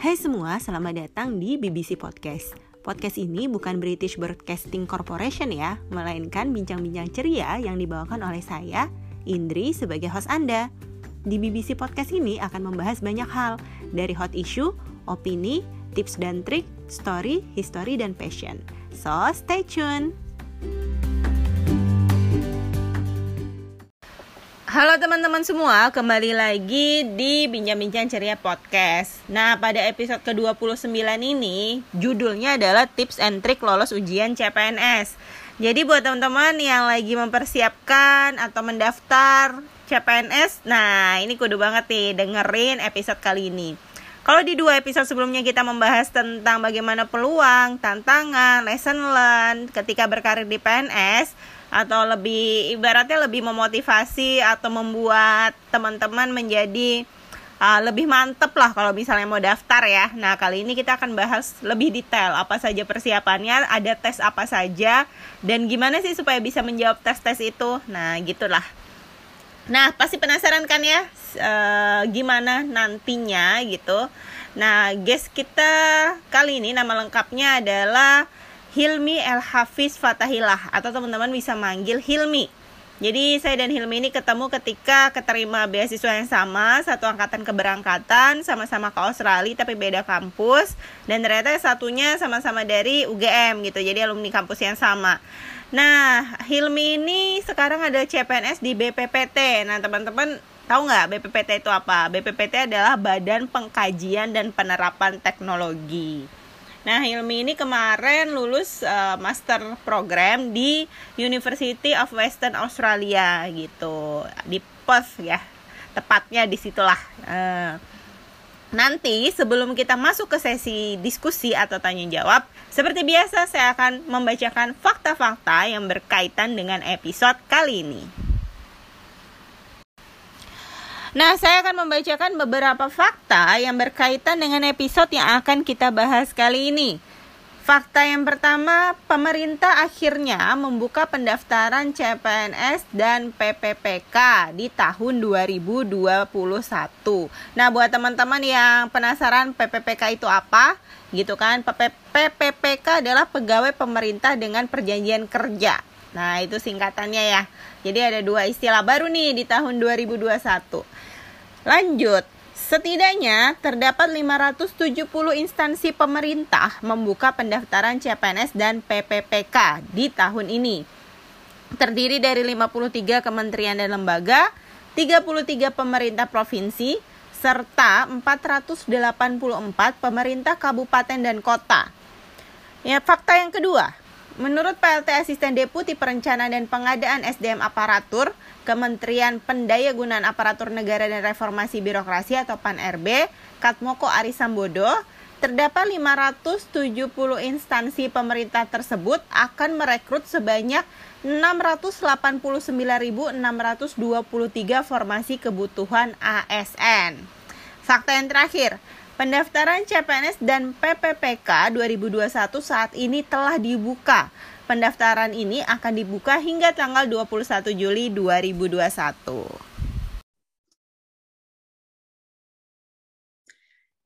Hai semua, selamat datang di BBC Podcast. Podcast ini bukan British Broadcasting Corporation ya, melainkan bincang-bincang ceria yang dibawakan oleh saya, Indri, sebagai host Anda. Di BBC Podcast ini akan membahas banyak hal, dari hot issue, opini, tips dan trik, story, history, dan passion. So, stay tune! Halo teman-teman semua, kembali lagi di Bincang-Bincang Ceria Podcast. Nah, pada episode ke-29 ini, judulnya adalah Tips and Trick Lolos Ujian CPNS. Jadi buat teman-teman yang lagi mempersiapkan atau mendaftar CPNS, nah ini kudu banget nih dengerin episode kali ini. Kalau di dua episode sebelumnya kita membahas tentang bagaimana peluang, tantangan, lesson learn ketika berkarir di PNS, atau lebih ibaratnya lebih memotivasi atau membuat teman-teman menjadi uh, lebih mantep lah kalau misalnya mau daftar ya. Nah kali ini kita akan bahas lebih detail apa saja persiapannya, ada tes apa saja, dan gimana sih supaya bisa menjawab tes-tes itu. Nah gitulah. Nah pasti penasaran kan ya uh, gimana nantinya gitu. Nah guest kita kali ini nama lengkapnya adalah Hilmi El Hafiz Fatahillah atau teman-teman bisa manggil Hilmi. Jadi saya dan Hilmi ini ketemu ketika keterima beasiswa yang sama, satu angkatan keberangkatan, sama-sama ke Australia tapi beda kampus dan ternyata satunya sama-sama dari UGM gitu. Jadi alumni kampus yang sama. Nah, Hilmi ini sekarang ada CPNS di BPPT. Nah, teman-teman tahu nggak BPPT itu apa? BPPT adalah Badan Pengkajian dan Penerapan Teknologi. Nah, Hilmi ini kemarin lulus uh, master program di University of Western Australia gitu, di Perth ya. Tepatnya di situlah. Uh, nanti sebelum kita masuk ke sesi diskusi atau tanya jawab, seperti biasa saya akan membacakan fakta-fakta yang berkaitan dengan episode kali ini. Nah, saya akan membacakan beberapa fakta yang berkaitan dengan episode yang akan kita bahas kali ini. Fakta yang pertama, pemerintah akhirnya membuka pendaftaran CPNS dan PPPK di tahun 2021. Nah, buat teman-teman yang penasaran PPPK itu apa, gitu kan? PPPK adalah pegawai pemerintah dengan perjanjian kerja. Nah, itu singkatannya ya. Jadi ada dua istilah baru nih di tahun 2021. Lanjut, setidaknya terdapat 570 instansi pemerintah membuka pendaftaran CPNS dan PPPK di tahun ini. Terdiri dari 53 kementerian dan lembaga, 33 pemerintah provinsi, serta 484 pemerintah kabupaten dan kota. Ya, fakta yang kedua, Menurut PLT Asisten Deputi Perencanaan dan Pengadaan SDM Aparatur, Kementerian Pendayagunaan Aparatur Negara dan Reformasi Birokrasi atau PAN-RB, Katmoko Arisambodo, terdapat 570 instansi pemerintah tersebut akan merekrut sebanyak 689.623 formasi kebutuhan ASN. Fakta yang terakhir, Pendaftaran CPNS dan PPPK 2021 saat ini telah dibuka. Pendaftaran ini akan dibuka hingga tanggal 21 Juli 2021.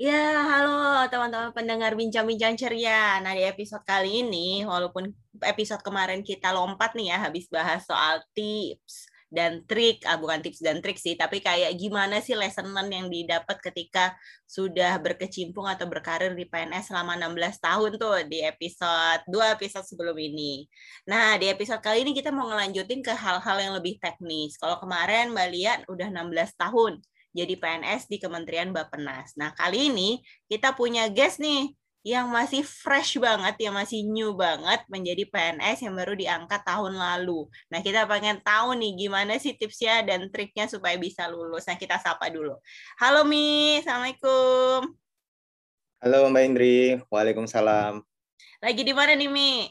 Ya, halo teman-teman pendengar bincang-bincang ceria. Nah, di episode kali ini, walaupun episode kemarin kita lompat nih ya, habis bahas soal tips, dan trik, ah, bukan tips dan trik sih, tapi kayak gimana sih lesson yang didapat ketika sudah berkecimpung atau berkarir di PNS selama 16 tahun tuh di episode dua episode sebelum ini. Nah, di episode kali ini kita mau ngelanjutin ke hal-hal yang lebih teknis. Kalau kemarin Mbak Lian udah 16 tahun jadi PNS di Kementerian Bappenas. Nah, kali ini kita punya guest nih yang masih fresh banget, yang masih new banget menjadi PNS yang baru diangkat tahun lalu. Nah, kita pengen tahu nih gimana sih tipsnya dan triknya supaya bisa lulus. Nah, kita sapa dulu. Halo Mi, Assalamualaikum. Halo Mbak Indri, Waalaikumsalam. Lagi di mana nih Mi?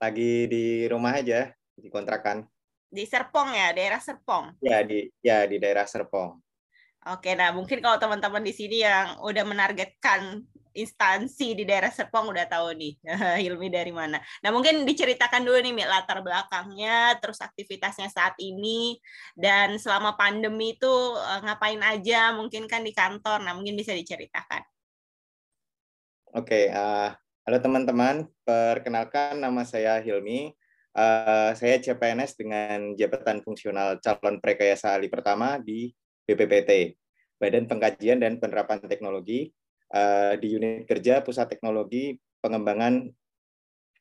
Lagi di rumah aja, di kontrakan. Di Serpong ya, daerah Serpong? Ya, di ya di daerah Serpong. Oke, nah mungkin kalau teman-teman di sini yang udah menargetkan instansi di daerah Serpong udah tahu nih Hilmi dari mana. Nah mungkin diceritakan dulu nih Mi, latar belakangnya, terus aktivitasnya saat ini, dan selama pandemi itu eh, ngapain aja, mungkin kan di kantor, nah mungkin bisa diceritakan. Oke, uh, halo teman-teman, perkenalkan nama saya Hilmi. Uh, saya CPNS dengan jabatan fungsional calon prekayasa ahli pertama di BPPT, Badan Pengkajian dan Penerapan Teknologi, uh, di unit kerja Pusat Teknologi Pengembangan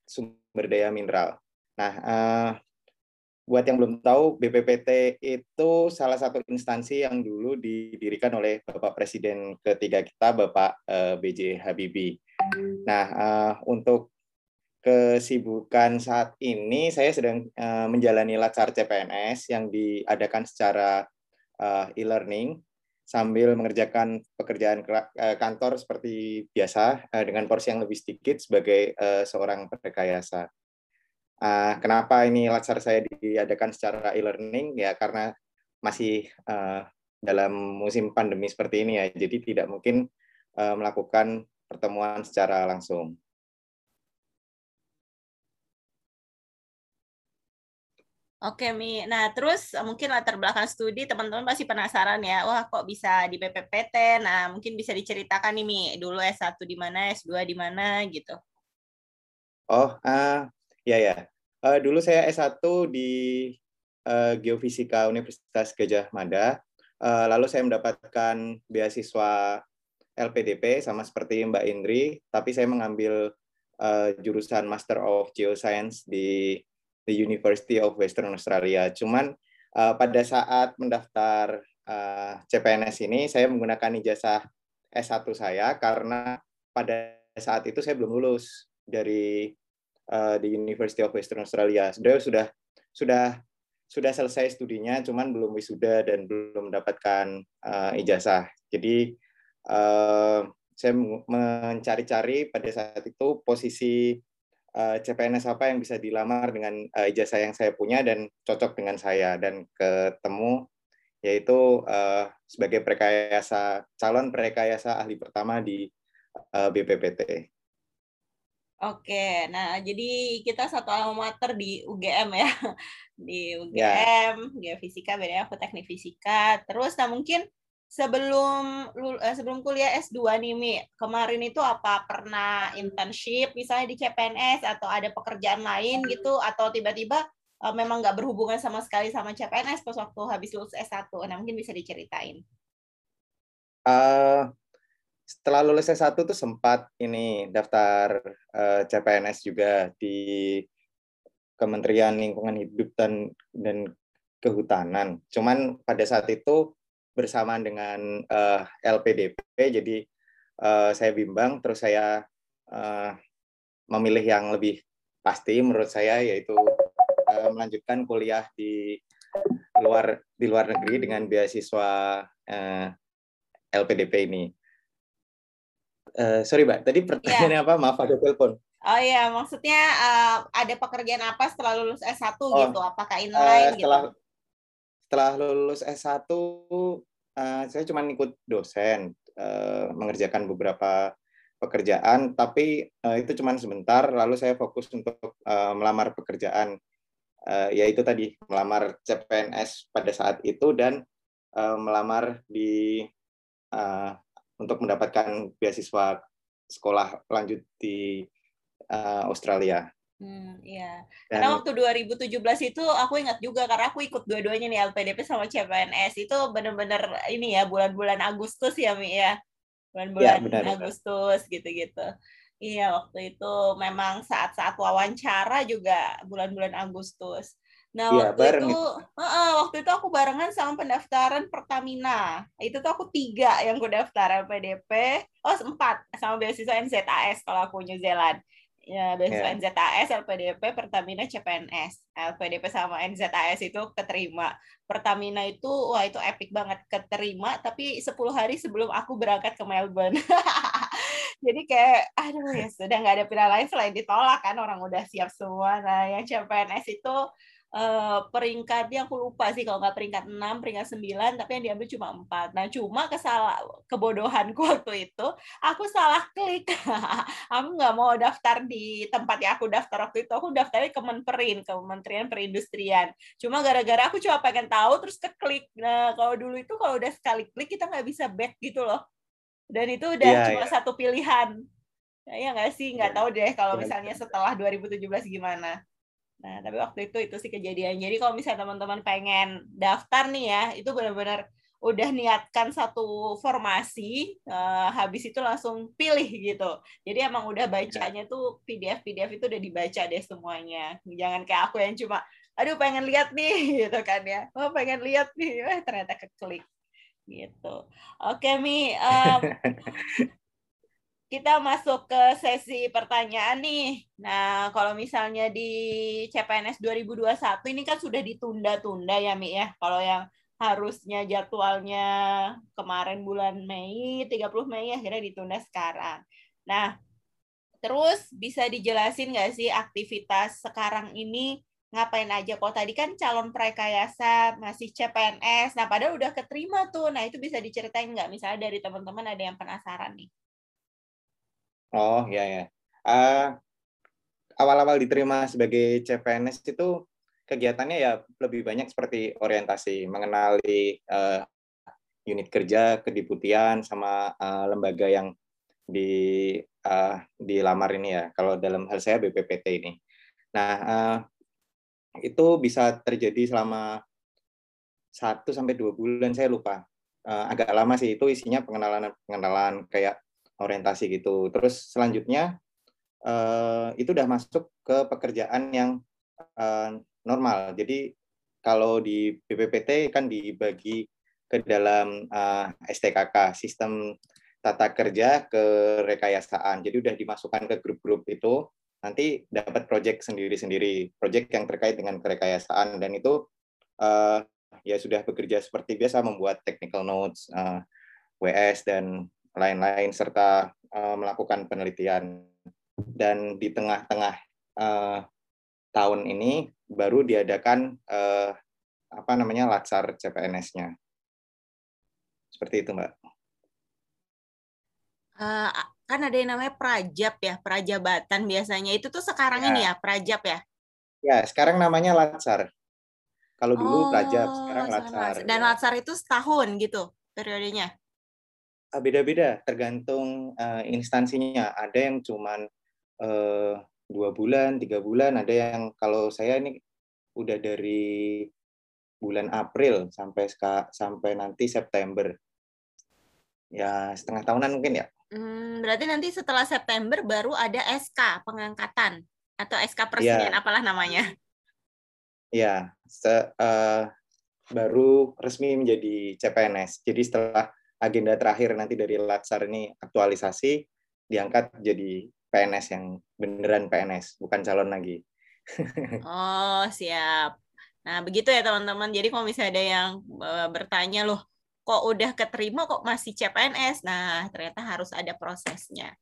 Sumber Daya Mineral. Nah, uh, buat yang belum tahu, BPPT itu salah satu instansi yang dulu didirikan oleh Bapak Presiden ketiga kita, Bapak uh, eh, BJ Habibie. Nah, uh, untuk kesibukan saat ini, saya sedang uh, menjalani lacar CPNS yang diadakan secara uh, e-learning sambil mengerjakan pekerjaan uh, kantor seperti biasa uh, dengan porsi yang lebih sedikit sebagai uh, seorang prekayasa. Uh, kenapa ini latsar saya diadakan secara e-learning? Ya karena masih uh, dalam musim pandemi seperti ini ya, jadi tidak mungkin uh, melakukan pertemuan secara langsung. Oke, Mi. Nah, terus eh, mungkin latar belakang studi teman-teman pasti penasaran ya. Wah, kok bisa di PPPT? Nah, mungkin bisa diceritakan nih, Mi. Dulu S1 di mana, S2 di mana gitu. Oh, uh, ya ya. Uh, dulu saya S1 di uh, Geofisika Universitas Gajah Mada. Uh, lalu saya mendapatkan beasiswa LPDP sama seperti Mbak Indri, tapi saya mengambil uh, jurusan Master of Geoscience di the University of Western Australia. Cuman uh, pada saat mendaftar uh, CPNS ini saya menggunakan ijazah S1 saya karena pada saat itu saya belum lulus dari uh, the University of Western Australia. Sudah sudah sudah sudah selesai studinya, cuman belum wisuda dan belum mendapatkan uh, ijazah. Jadi uh, saya mencari-cari pada saat itu posisi uh, eh, CPNS apa yang bisa dilamar dengan uh, ijazah yang saya punya dan cocok dengan saya dan ketemu yaitu uh, sebagai prekayasa calon prekayasa ahli pertama di uh, BPPT. Oke, nah jadi kita satu alma mater di UGM ya, di UGM, ya. Geofisika, beda aku teknik fisika. Terus, nah mungkin sebelum eh, sebelum kuliah S2 nih Mi, kemarin itu apa pernah internship misalnya di CPNS atau ada pekerjaan lain gitu atau tiba-tiba uh, memang nggak berhubungan sama sekali sama CPNS pas waktu habis lulus S1. Nah, mungkin bisa diceritain. Uh, setelah lulus S1 tuh sempat ini daftar uh, CPNS juga di Kementerian Lingkungan Hidup dan dan Kehutanan. Cuman pada saat itu bersamaan dengan uh, eh, LPDP. Jadi uh, saya bimbang, terus saya uh, memilih yang lebih pasti menurut saya yaitu uh, melanjutkan kuliah di luar di luar negeri dengan beasiswa uh, LPDP ini. Uh, sorry mbak, tadi pertanyaannya yeah. apa? Maaf ada telepon. Oh iya, maksudnya uh, ada pekerjaan apa setelah lulus S1 oh, gitu? Apakah inline uh, setelah, gitu? Setelah lulus S1 uh, eh, saya cuma ikut dosen uh, mengerjakan beberapa pekerjaan tapi uh, itu cuma sebentar lalu saya fokus untuk uh, melamar pekerjaan uh, yaitu tadi melamar CPNS pada saat itu dan uh, melamar di uh, untuk mendapatkan beasiswa sekolah lanjut di uh, Australia. Hmm, iya. Dan, karena waktu 2017 itu aku ingat juga karena aku ikut dua-duanya nih LPDP sama CPNS itu bener-bener ini ya bulan-bulan Agustus ya Mi ya. Bulan-bulan ya, Agustus gitu-gitu. Iya, waktu itu memang saat-saat wawancara juga bulan-bulan Agustus. Nah, ya, waktu itu uh, waktu itu aku barengan sama pendaftaran Pertamina. Itu tuh aku tiga yang aku daftar LPDP. Oh, empat sama beasiswa NZAS kalau aku New Zealand ya beasiswa yeah. NZAS, LPDP, Pertamina, CPNS. LPDP sama NZAS itu keterima. Pertamina itu wah itu epic banget keterima tapi 10 hari sebelum aku berangkat ke Melbourne. Jadi kayak aduh ya sudah nggak ada pilihan lain selain ditolak kan orang udah siap semua. Nah, yang CPNS itu uh, peringkatnya aku lupa sih kalau nggak peringkat 6, peringkat 9, tapi yang diambil cuma 4. Nah, cuma kesalah kebodohanku waktu itu, aku salah klik. aku nggak mau daftar di tempat yang aku daftar waktu itu, aku daftarnya ke Kemenperin, Kementerian Perindustrian. Cuma gara-gara aku cuma pengen tahu, terus keklik. Nah, kalau dulu itu kalau udah sekali klik, kita nggak bisa back gitu loh. Dan itu udah yeah, cuma yeah. satu pilihan. Ya nggak sih? Nggak yeah. tahu deh kalau iya, misalnya setelah 2017 gimana. Nah, tapi waktu itu itu sih kejadian. Jadi kalau misalnya teman-teman pengen daftar nih ya, itu benar-benar udah niatkan satu formasi, uh, habis itu langsung pilih gitu. Jadi emang udah bacanya tuh PDF PDF itu udah dibaca deh semuanya. Jangan kayak aku yang cuma, aduh pengen lihat nih gitu kan ya. Oh pengen lihat nih, eh ternyata keklik gitu. Oke Mi, um, kita masuk ke sesi pertanyaan nih. Nah, kalau misalnya di CPNS 2021 ini kan sudah ditunda-tunda ya, Mi ya. Kalau yang harusnya jadwalnya kemarin bulan Mei, 30 Mei akhirnya ditunda sekarang. Nah, terus bisa dijelasin nggak sih aktivitas sekarang ini ngapain aja? Kalau tadi kan calon prekayasa masih CPNS, nah padahal udah keterima tuh. Nah, itu bisa diceritain nggak? Misalnya dari teman-teman ada yang penasaran nih. Oh ya ya. Uh, awal-awal diterima sebagai CPNS itu kegiatannya ya lebih banyak seperti orientasi, mengenali uh, unit kerja, kediputian, sama uh, lembaga yang di uh, dilamar ini ya. Kalau dalam hal saya BPPT ini. Nah uh, itu bisa terjadi selama satu sampai dua bulan saya lupa. Uh, agak lama sih itu isinya pengenalan pengenalan kayak orientasi gitu. Terus selanjutnya uh, itu udah masuk ke pekerjaan yang uh, normal. Jadi kalau di BPPT kan dibagi ke dalam eh, STKK, sistem tata kerja ke rekayasaan. Jadi udah dimasukkan ke grup-grup itu, nanti dapat project sendiri-sendiri, project yang terkait dengan kerekayasaan dan itu uh, ya sudah bekerja seperti biasa membuat technical notes, uh, WS dan lain-lain serta uh, melakukan penelitian dan di tengah-tengah uh, tahun ini baru diadakan uh, apa namanya latsar CPNS-nya seperti itu mbak. Uh, kan ada yang namanya prajab ya prajabatan biasanya itu tuh sekarang ya. ini ya prajab ya. Ya sekarang namanya latsar. Kalau dulu oh, prajab sekarang latsar. Dan ya. latsar itu setahun gitu periodenya. Ah, beda-beda tergantung uh, instansinya. Ada yang cuman uh, dua bulan, tiga bulan. Ada yang kalau saya ini udah dari bulan April sampai sampai nanti September. Ya setengah tahunan mungkin ya. Hmm, berarti nanti setelah September baru ada SK pengangkatan atau SK presiden ya. apalah namanya. Ya, se, uh, baru resmi menjadi CPNS. Jadi setelah agenda terakhir nanti dari Latsar ini aktualisasi diangkat jadi PNS yang beneran PNS, bukan calon lagi. oh, siap. Nah, begitu ya teman-teman. Jadi kalau misalnya ada yang uh, bertanya loh, kok udah keterima kok masih CPNS? Nah, ternyata harus ada prosesnya.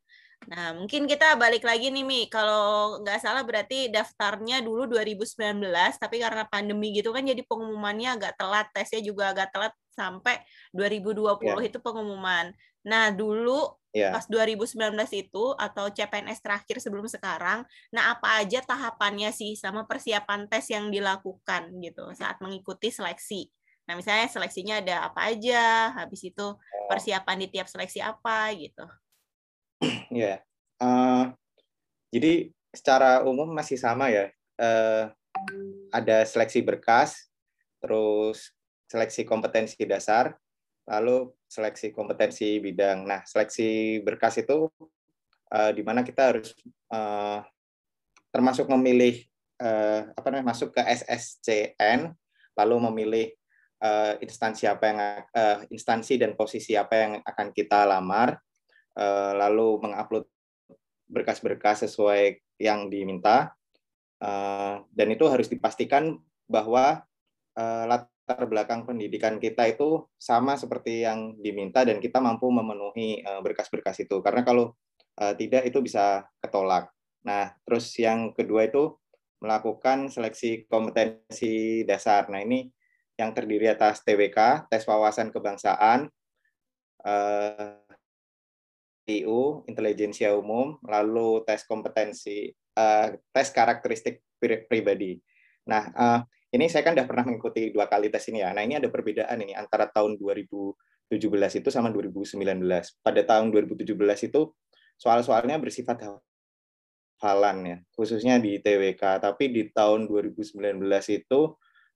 Nah, mungkin kita balik lagi nih, Mi. Kalau nggak salah berarti daftarnya dulu 2019, tapi karena pandemi gitu kan jadi pengumumannya agak telat, tesnya juga agak telat sampai 2020 yeah. itu pengumuman. Nah, dulu yeah. pas 2019 itu atau CPNS terakhir sebelum sekarang, nah apa aja tahapannya sih sama persiapan tes yang dilakukan gitu saat mengikuti seleksi. Nah, misalnya seleksinya ada apa aja, habis itu oh. persiapan di tiap seleksi apa gitu. Ya, yeah. uh, jadi secara umum masih sama ya. Uh, ada seleksi berkas, terus seleksi kompetensi dasar, lalu seleksi kompetensi bidang. Nah, seleksi berkas itu uh, di mana kita harus uh, termasuk memilih uh, apa namanya masuk ke SSCN, lalu memilih uh, instansi apa yang uh, instansi dan posisi apa yang akan kita lamar Eh, lalu mengupload berkas-berkas sesuai yang diminta eh, dan itu harus dipastikan bahwa eh, latar belakang pendidikan kita itu sama seperti yang diminta dan kita mampu memenuhi berkas-berkas itu karena kalau tidak itu bisa ketolak. Nah, terus yang kedua itu melakukan seleksi kompetensi dasar. Nah, ini yang terdiri atas TWK, tes wawasan kebangsaan, uh, eh, intelijensia umum, lalu tes kompetensi, tes karakteristik pribadi. Nah, ini saya kan sudah pernah mengikuti dua kali tes ini ya. Nah, ini ada perbedaan ini antara tahun 2017 itu sama 2019. Pada tahun 2017 itu soal-soalnya bersifat hafalan ya, khususnya di TWK. Tapi di tahun 2019 itu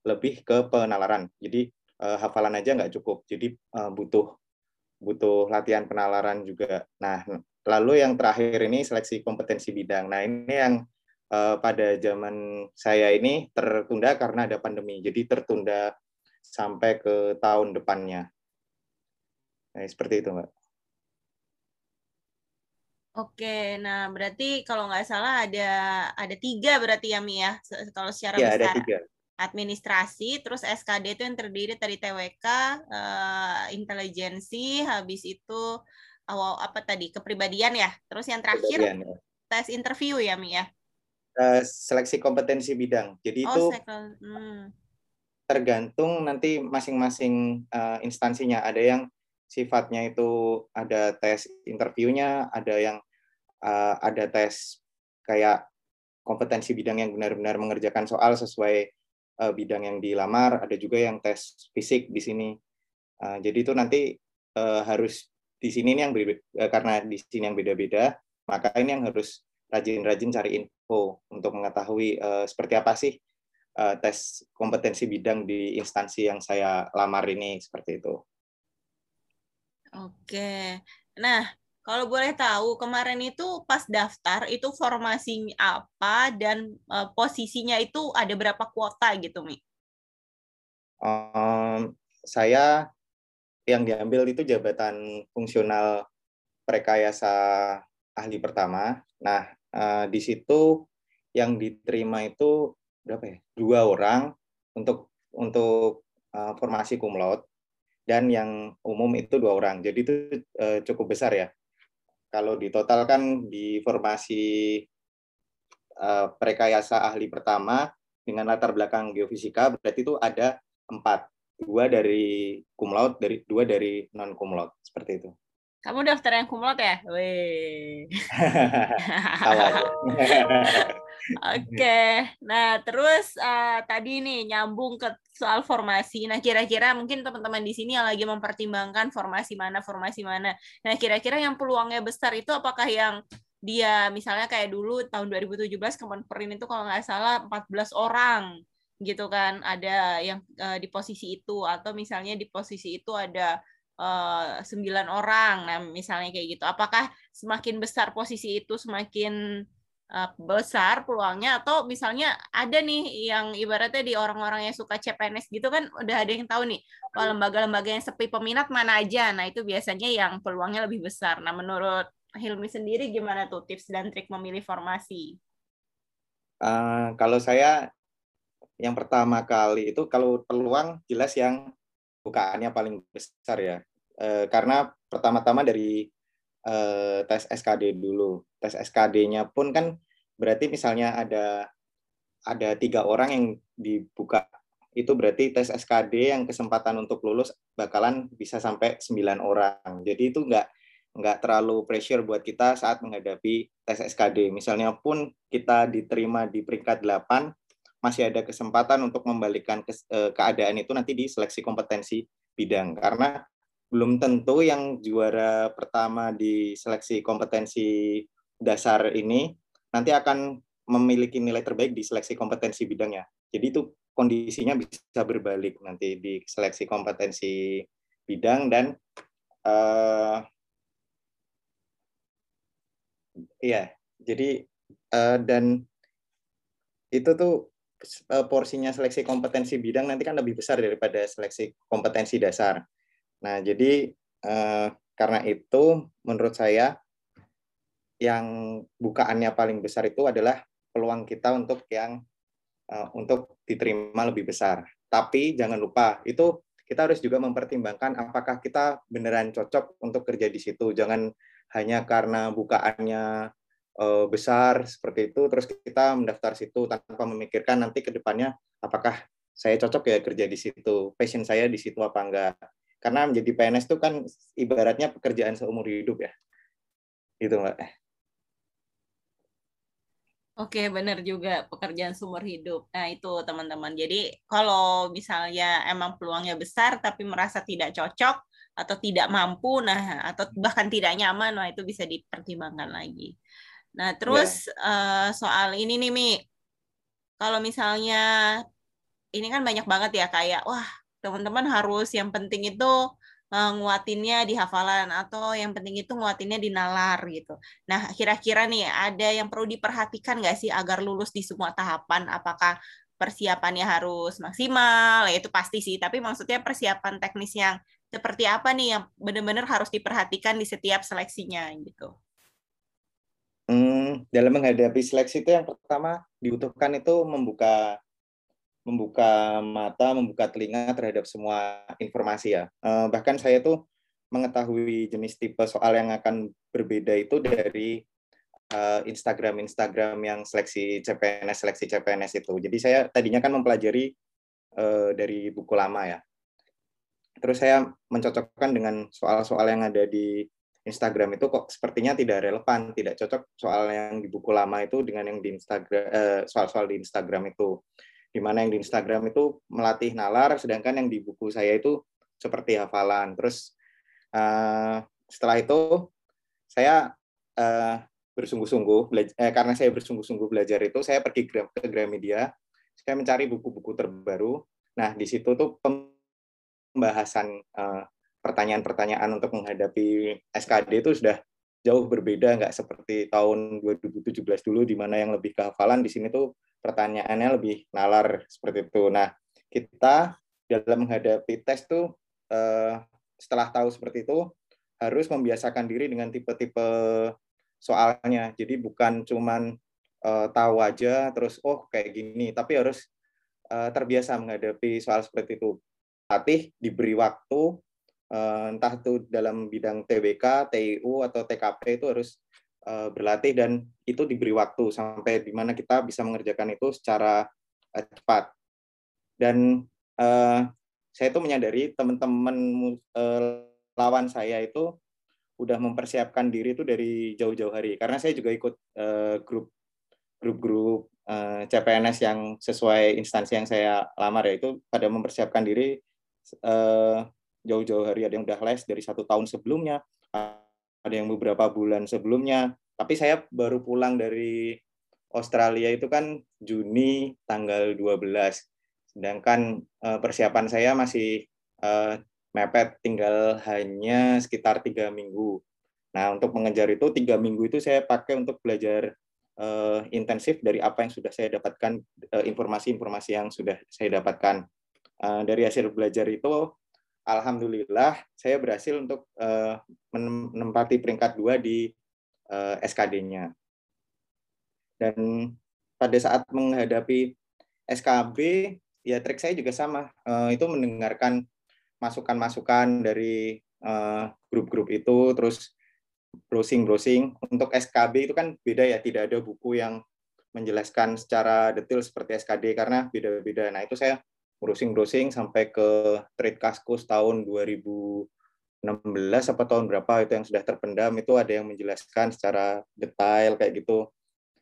lebih ke penalaran. Jadi uh, hafalan aja nggak cukup. Jadi uh, butuh butuh latihan penalaran juga. Nah, lalu yang terakhir ini seleksi kompetensi bidang. Nah, ini yang uh, pada zaman saya ini tertunda karena ada pandemi. Jadi tertunda sampai ke tahun depannya. Nah, seperti itu, Mbak. Oke, nah berarti kalau nggak salah ada ada tiga berarti ya Mi ya kalau secara ya, besar. ada tiga administrasi, terus SKD itu yang terdiri dari TWK, uh, eh, intelijensi, habis itu awal apa tadi kepribadian ya, terus yang terakhir ya. tes interview ya Mi ya. Uh, seleksi kompetensi bidang. Jadi oh, itu hmm. tergantung nanti masing-masing uh, instansinya. Ada yang sifatnya itu ada tes interviewnya, ada yang uh, ada tes kayak kompetensi bidang yang benar-benar mengerjakan soal sesuai uh, bidang yang dilamar, ada juga yang tes fisik di sini. Uh, jadi itu nanti uh, harus di sini yang berbeda, uh, karena di sini yang beda-beda, maka ini yang harus rajin-rajin cari info untuk mengetahui uh, seperti apa sih uh, tes kompetensi bidang di instansi yang saya lamar ini seperti itu. Oke. Nah, kalau boleh tahu, kemarin itu pas daftar itu formasinya apa dan uh, posisinya itu ada berapa kuota gitu, Mi? Um, saya yang diambil itu jabatan fungsional prekayasa ahli pertama. Nah, uh, di situ yang diterima itu berapa ya? Dua orang untuk untuk uh, formasi laude. Dan yang umum itu dua orang. Jadi itu uh, cukup besar ya. Kalau ditotalkan di formasi uh, prekayasa ahli pertama dengan latar belakang geofisika berarti itu ada empat. Dua dari cum laude dari dua dari non cum laude. Seperti itu kamu daftar yang laude ya Wih. Oke, nah terus uh, tadi nih nyambung ke soal formasi. Nah kira-kira mungkin teman-teman di sini yang lagi mempertimbangkan formasi mana, formasi mana. Nah kira-kira yang peluangnya besar itu apakah yang dia misalnya kayak dulu tahun 2017 Kemenperin itu kalau nggak salah 14 orang gitu kan ada yang uh, di posisi itu atau misalnya di posisi itu ada uh, orang. Nah misalnya kayak gitu. Apakah semakin besar posisi itu semakin uh, besar peluangnya? Atau misalnya ada nih yang ibaratnya di orang-orang yang suka CPNS gitu kan udah ada yang tahu nih lembaga-lembaga yang sepi peminat mana aja. Nah itu biasanya yang peluangnya lebih besar. Nah menurut Hilmi sendiri gimana tuh tips dan trik memilih formasi? Uh, kalau saya yang pertama kali itu kalau peluang jelas yang bukaannya paling besar ya uh, karena pertama-tama dari uh, tes SKD dulu. Tes SKD-nya pun kan berarti misalnya ada ada tiga orang yang dibuka itu berarti tes SKD yang kesempatan untuk lulus bakalan bisa sampai sembilan orang. Jadi itu nggak nggak terlalu pressure buat kita saat menghadapi tes SKD. Misalnya pun kita diterima di peringkat 8, masih ada kesempatan untuk membalikkan eh, keadaan itu nanti di seleksi kompetensi bidang. Karena belum tentu yang juara pertama di seleksi kompetensi dasar ini nanti akan memiliki nilai terbaik di seleksi kompetensi bidangnya. Jadi itu kondisinya bisa berbalik nanti di seleksi kompetensi bidang dan uh, iya, jadi uh, dan itu tuh uh, porsinya seleksi kompetensi bidang nanti kan lebih besar daripada seleksi kompetensi dasar. Nah, jadi eh, karena itu menurut saya yang bukaannya paling besar itu adalah peluang kita untuk yang eh, untuk diterima lebih besar. Tapi jangan lupa itu kita harus juga mempertimbangkan apakah kita beneran cocok untuk kerja di situ. Jangan hanya karena bukaannya uh, besar seperti itu terus kita mendaftar situ tanpa memikirkan nanti ke depannya apakah saya cocok ya kerja di situ passion saya di situ apa enggak karena menjadi PNS itu kan ibaratnya pekerjaan seumur hidup ya gitu mbak Oke, benar juga pekerjaan sumber hidup. Nah, itu teman-teman. Jadi, kalau misalnya emang peluangnya besar tapi merasa tidak cocok atau tidak mampu, nah atau bahkan tidak nyaman, nah itu bisa dipertimbangkan lagi. Nah, terus yeah. uh, soal ini nih, Mi. Kalau misalnya ini kan banyak banget ya kayak wah, teman-teman harus yang penting itu uh, nguatinnya di hafalan atau yang penting itu nguatinnya di nalar gitu. Nah, kira-kira nih ada yang perlu diperhatikan nggak sih agar lulus di semua tahapan? Apakah persiapannya harus maksimal? Ya itu pasti sih, tapi maksudnya persiapan teknis yang seperti apa nih yang benar-benar harus diperhatikan di setiap seleksinya gitu. Hmm, dalam menghadapi seleksi itu yang pertama dibutuhkan itu membuka membuka mata, membuka telinga terhadap semua informasi ya. Uh, bahkan saya tuh mengetahui jenis tipe soal yang akan berbeda itu dari uh, Instagram Instagram yang seleksi CPNS seleksi CPNS itu. Jadi saya tadinya kan mempelajari uh, dari buku lama ya. Terus saya mencocokkan dengan soal-soal yang ada di Instagram itu kok sepertinya tidak relevan, tidak cocok soal yang di buku lama itu dengan yang di Instagram soal-soal di Instagram itu di mana yang di Instagram itu melatih nalar, sedangkan yang di buku saya itu seperti hafalan. Terus uh, setelah itu saya uh, bersungguh-sungguh eh, karena saya bersungguh-sungguh belajar itu saya pergi ke, Gramedia, saya mencari buku-buku terbaru. Nah di situ tuh pembahasan uh, pertanyaan-pertanyaan untuk menghadapi SKD itu sudah jauh berbeda nggak seperti tahun 2017 dulu di mana yang lebih kehafalan di sini tuh pertanyaannya lebih nalar seperti itu. Nah, kita dalam menghadapi tes tuh uh, setelah tahu seperti itu harus membiasakan diri dengan tipe-tipe soalnya. Jadi bukan cuman uh, tahu aja terus oh kayak gini, tapi harus uh, terbiasa menghadapi soal seperti itu. Latih diberi waktu entah itu dalam bidang TBK, TIU atau TKP itu harus uh, berlatih dan itu diberi waktu sampai di mana kita bisa mengerjakan itu secara uh, cepat. Dan uh, saya itu menyadari teman-teman lawan saya itu udah mempersiapkan diri itu dari jauh-jauh hari. Karena saya juga ikut grup grup-grup CPNS yang sesuai instansi yang saya lamar ya itu pada mempersiapkan diri uh, jauh-jauh hari. Ada yang udah les dari satu tahun sebelumnya ada yang beberapa bulan sebelumnya. Tapi saya baru pulang dari Australia itu kan Juni tanggal 12. Sedangkan uh, persiapan saya masih uh, mepet tinggal hanya sekitar tiga minggu. Nah, untuk mengejar itu tiga minggu itu saya pakai untuk belajar uh, intensif dari apa yang sudah saya dapatkan, informasi-informasi uh, yang sudah saya dapatkan. Uh, dari hasil belajar itu alhamdulillah saya berhasil untuk uh, menempati peringkat dua di uh, eh, SKD-nya. Dan pada saat menghadapi SKB, ya trik saya juga sama. Uh, itu mendengarkan masukan-masukan dari grup-grup uh, itu, terus browsing-browsing. Untuk SKB itu kan beda ya, tidak ada buku yang menjelaskan secara detail seperti SKD karena beda-beda. Nah itu saya browsing-browsing sampai ke trade kaskus tahun 2016 apa tahun berapa itu yang sudah terpendam itu ada yang menjelaskan secara detail kayak gitu.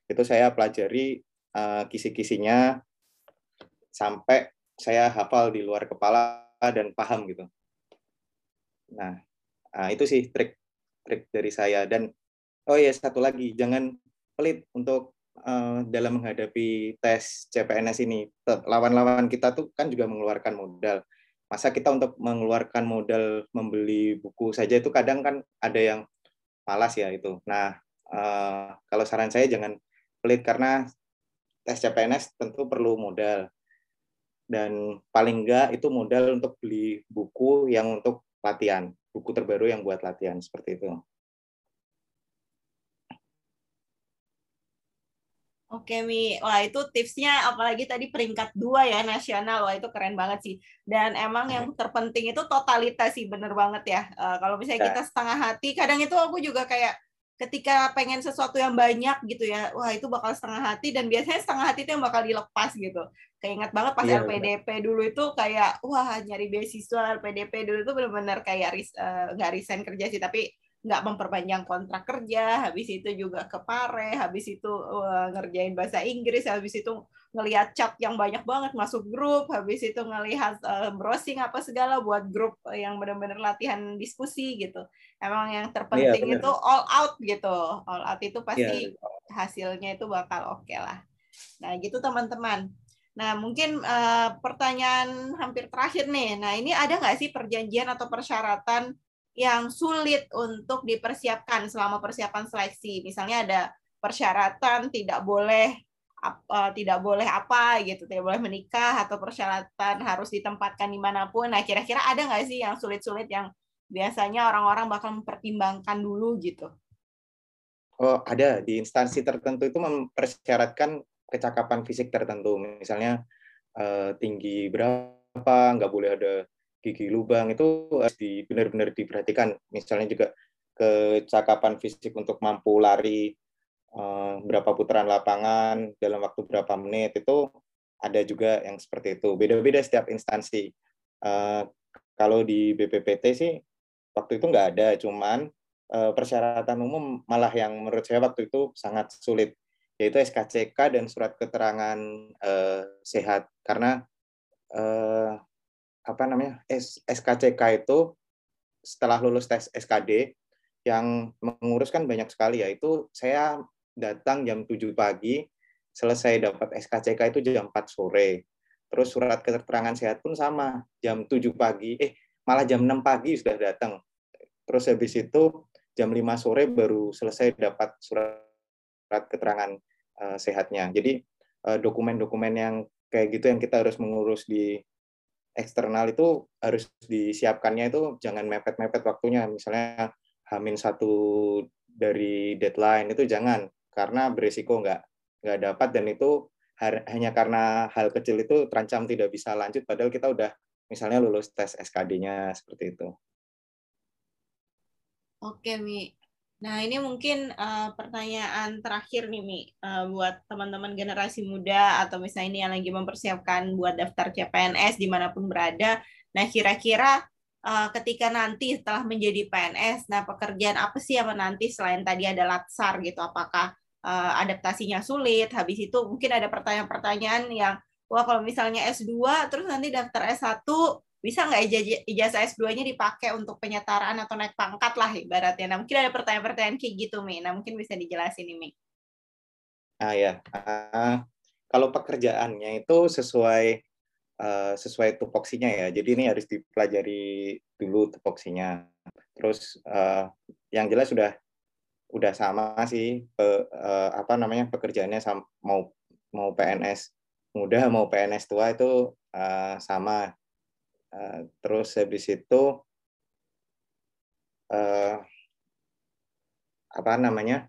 Itu saya pelajari uh, kisi-kisinya sampai saya hafal di luar kepala dan paham gitu. Nah, uh, itu sih trik trik dari saya dan oh ya satu lagi jangan pelit untuk uh, dalam menghadapi tes CPNS ini. Lawan-lawan kita tuh kan juga mengeluarkan modal. Masa kita untuk mengeluarkan modal membeli buku saja itu kadang kan ada yang malas ya itu. Nah uh, kalau saran saya jangan pelit karena tes CPNS tentu perlu modal. Dan paling enggak itu modal untuk beli buku yang untuk latihan. Buku terbaru yang buat latihan seperti itu. Oke Mi, wah itu tipsnya apalagi tadi peringkat dua ya nasional, wah itu keren banget sih. Dan emang yang terpenting itu totalitas sih, bener banget ya. Uh, kalau misalnya kita ya. setengah hati, kadang itu aku juga kayak ketika pengen sesuatu yang banyak gitu ya, wah itu bakal setengah hati dan biasanya setengah hati itu yang bakal dilepas gitu. Kayak ingat banget pas yeah, LPDP bener. dulu itu kayak wah nyari beasiswa LPDP dulu itu benar-benar kayak uh, nggak resign kerja sih tapi nggak memperpanjang kontrak kerja, habis itu juga ke Pare, habis itu uh, ngerjain bahasa Inggris, habis itu ngelihat chat yang banyak banget masuk grup, habis itu ngelihat uh, browsing apa segala buat grup yang benar-benar latihan diskusi gitu. Emang yang terpenting iya, itu all out gitu, all out itu pasti iya. hasilnya itu bakal oke okay lah. Nah gitu teman-teman. Nah, mungkin uh, pertanyaan hampir terakhir nih. Nah, ini ada nggak sih perjanjian atau persyaratan yang sulit untuk dipersiapkan selama persiapan seleksi. Misalnya ada persyaratan tidak boleh uh, tidak boleh apa gitu, tidak boleh menikah atau persyaratan harus ditempatkan di mana pun. Nah, kira-kira ada nggak sih yang sulit-sulit yang biasanya orang-orang bakal mempertimbangkan dulu gitu? Oh, ada di instansi tertentu itu mempersyaratkan kecakapan fisik tertentu, misalnya uh, tinggi berapa, nggak boleh ada gigi lubang itu harus di, benar-benar diperhatikan. Misalnya juga kecakapan fisik untuk mampu lari uh, berapa putaran lapangan dalam waktu berapa menit itu ada juga yang seperti itu. Beda-beda setiap instansi. Uh, kalau di BPPT sih waktu itu nggak ada, cuman uh, persyaratan umum malah yang menurut saya waktu itu sangat sulit, yaitu SKCK dan surat keterangan uh, sehat. Karena uh, apa namanya SKCK itu setelah lulus tes SKD yang menguruskan banyak sekali ya itu saya datang jam 7 pagi selesai dapat SKCK itu jam 4 sore. Terus surat keterangan sehat pun sama jam 7 pagi eh malah jam 6 pagi sudah datang. Terus habis itu jam 5 sore baru selesai dapat surat keterangan uh, sehatnya. Jadi eh, dokumen-dokumen uh, yang kayak gitu yang kita harus mengurus di eksternal itu harus disiapkannya itu jangan mepet-mepet waktunya. Misalnya hamin satu dari deadline itu jangan karena berisiko nggak nggak dapat dan itu hanya karena hal kecil itu terancam tidak bisa lanjut padahal kita udah misalnya lulus tes SKD-nya seperti itu. Oke Mi, Nah, ini mungkin uh, pertanyaan terakhir nih, Mi, uh, buat teman-teman generasi muda atau misalnya ini yang lagi mempersiapkan buat daftar CPNS di mana pun berada. Nah, kira-kira uh, ketika nanti setelah menjadi PNS, nah pekerjaan apa sih yang menanti selain tadi ada latsar gitu? Apakah uh, adaptasinya sulit? Habis itu mungkin ada pertanyaan-pertanyaan yang, wah kalau misalnya S2, terus nanti daftar S1, bisa nggak ijazah S2-nya dipakai untuk penyetaraan atau naik pangkat lah ibaratnya. Nah, mungkin ada pertanyaan-pertanyaan kayak gitu, Mi. Nah, mungkin bisa dijelasin nih, Mi. Ah ya, uh, kalau pekerjaannya itu sesuai uh, sesuai tupoksinya ya. Jadi ini harus dipelajari dulu tupoksinya. Terus uh, yang jelas sudah udah sama sih pe, uh, apa namanya pekerjaannya sama, mau mau PNS muda mau PNS tua itu uh, sama Eh, terus habis itu uh, apa namanya?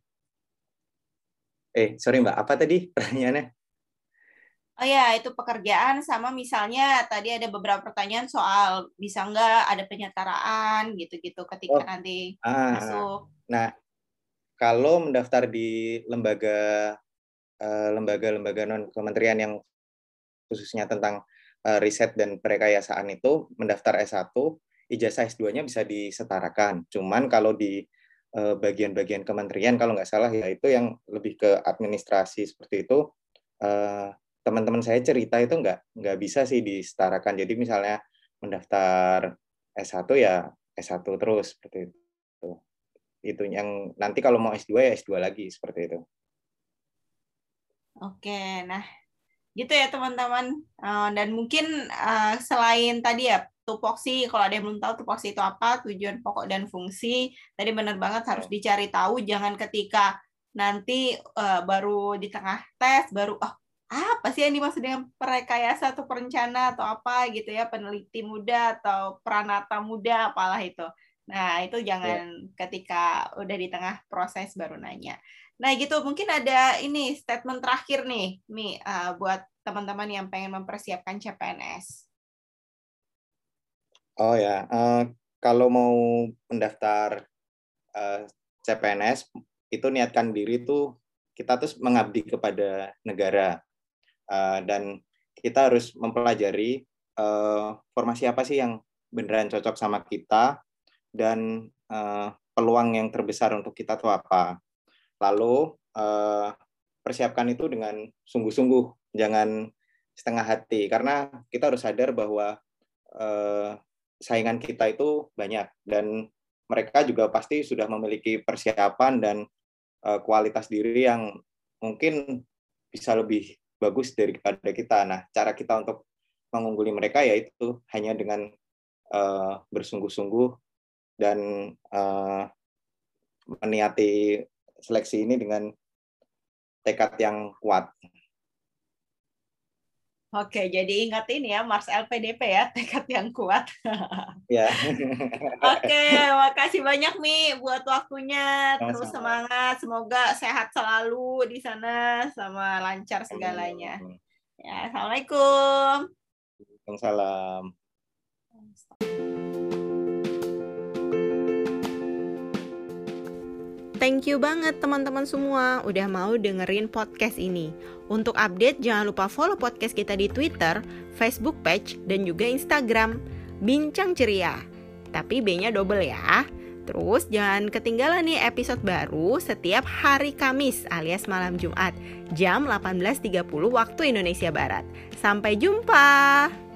Eh, sorry Mbak, apa tadi pertanyaannya? Oh ya, itu pekerjaan sama misalnya tadi ada beberapa pertanyaan soal bisa nggak ada penyetaraan gitu-gitu ketika oh, nanti ah, masuk. Nah, kalau mendaftar di lembaga eh, lembaga-lembaga non kementerian yang khususnya tentang Eh, riset dan perekayasaan itu mendaftar S1, ijazah S2-nya bisa disetarakan. Cuman kalau di eh, bagian-bagian kementerian kalau nggak salah ya itu yang lebih ke administrasi seperti itu eh, teman-teman saya cerita itu nggak nggak bisa sih disetarakan. Jadi misalnya mendaftar S1 ya S1 terus seperti itu. Itu yang nanti kalau mau S2 ya S2 lagi seperti itu. Oke, nah gitu ya teman-teman. Uh, dan mungkin uh, selain tadi ya tupoksi kalau ada yang belum tahu tupoksi itu apa tujuan pokok dan fungsi tadi benar banget harus dicari tahu. Jangan ketika nanti uh, baru di tengah tes baru oh apa sih yang dimaksud dengan perekayasa atau perencana atau apa gitu ya peneliti muda atau pranata muda apalah itu nah itu jangan ya. ketika udah di tengah proses baru nanya Nah gitu mungkin ada ini statement terakhir nih, Mi, uh, buat teman-teman yang pengen mempersiapkan CPNS. Oh ya, uh, kalau mau mendaftar uh, CPNS itu niatkan diri itu kita terus mengabdi kepada negara uh, dan kita harus mempelajari uh, formasi apa sih yang beneran cocok sama kita dan uh, peluang yang terbesar untuk kita itu apa. Lalu uh, persiapkan itu dengan sungguh-sungguh, jangan setengah hati karena kita harus sadar bahwa uh, saingan kita itu banyak dan mereka juga pasti sudah memiliki persiapan dan uh, kualitas diri yang mungkin bisa lebih bagus daripada kita. Nah, cara kita untuk mengungguli mereka yaitu hanya dengan uh, bersungguh-sungguh dan uh, meniati seleksi ini dengan tekad yang kuat. Oke, jadi ingat ini ya, Mars LPDP ya, tekad yang kuat. ya. Oke, makasih banyak Mi buat waktunya. Terus semangat, semoga sehat selalu di sana, sama lancar segalanya. Ya, assalamualaikum. Waalaikumsalam. Thank you banget teman-teman semua udah mau dengerin podcast ini. Untuk update jangan lupa follow podcast kita di Twitter, Facebook page, dan juga Instagram. Bincang ceria. Tapi B-nya double ya. Terus jangan ketinggalan nih episode baru setiap hari Kamis alias malam Jumat jam 18.30 waktu Indonesia Barat. Sampai jumpa.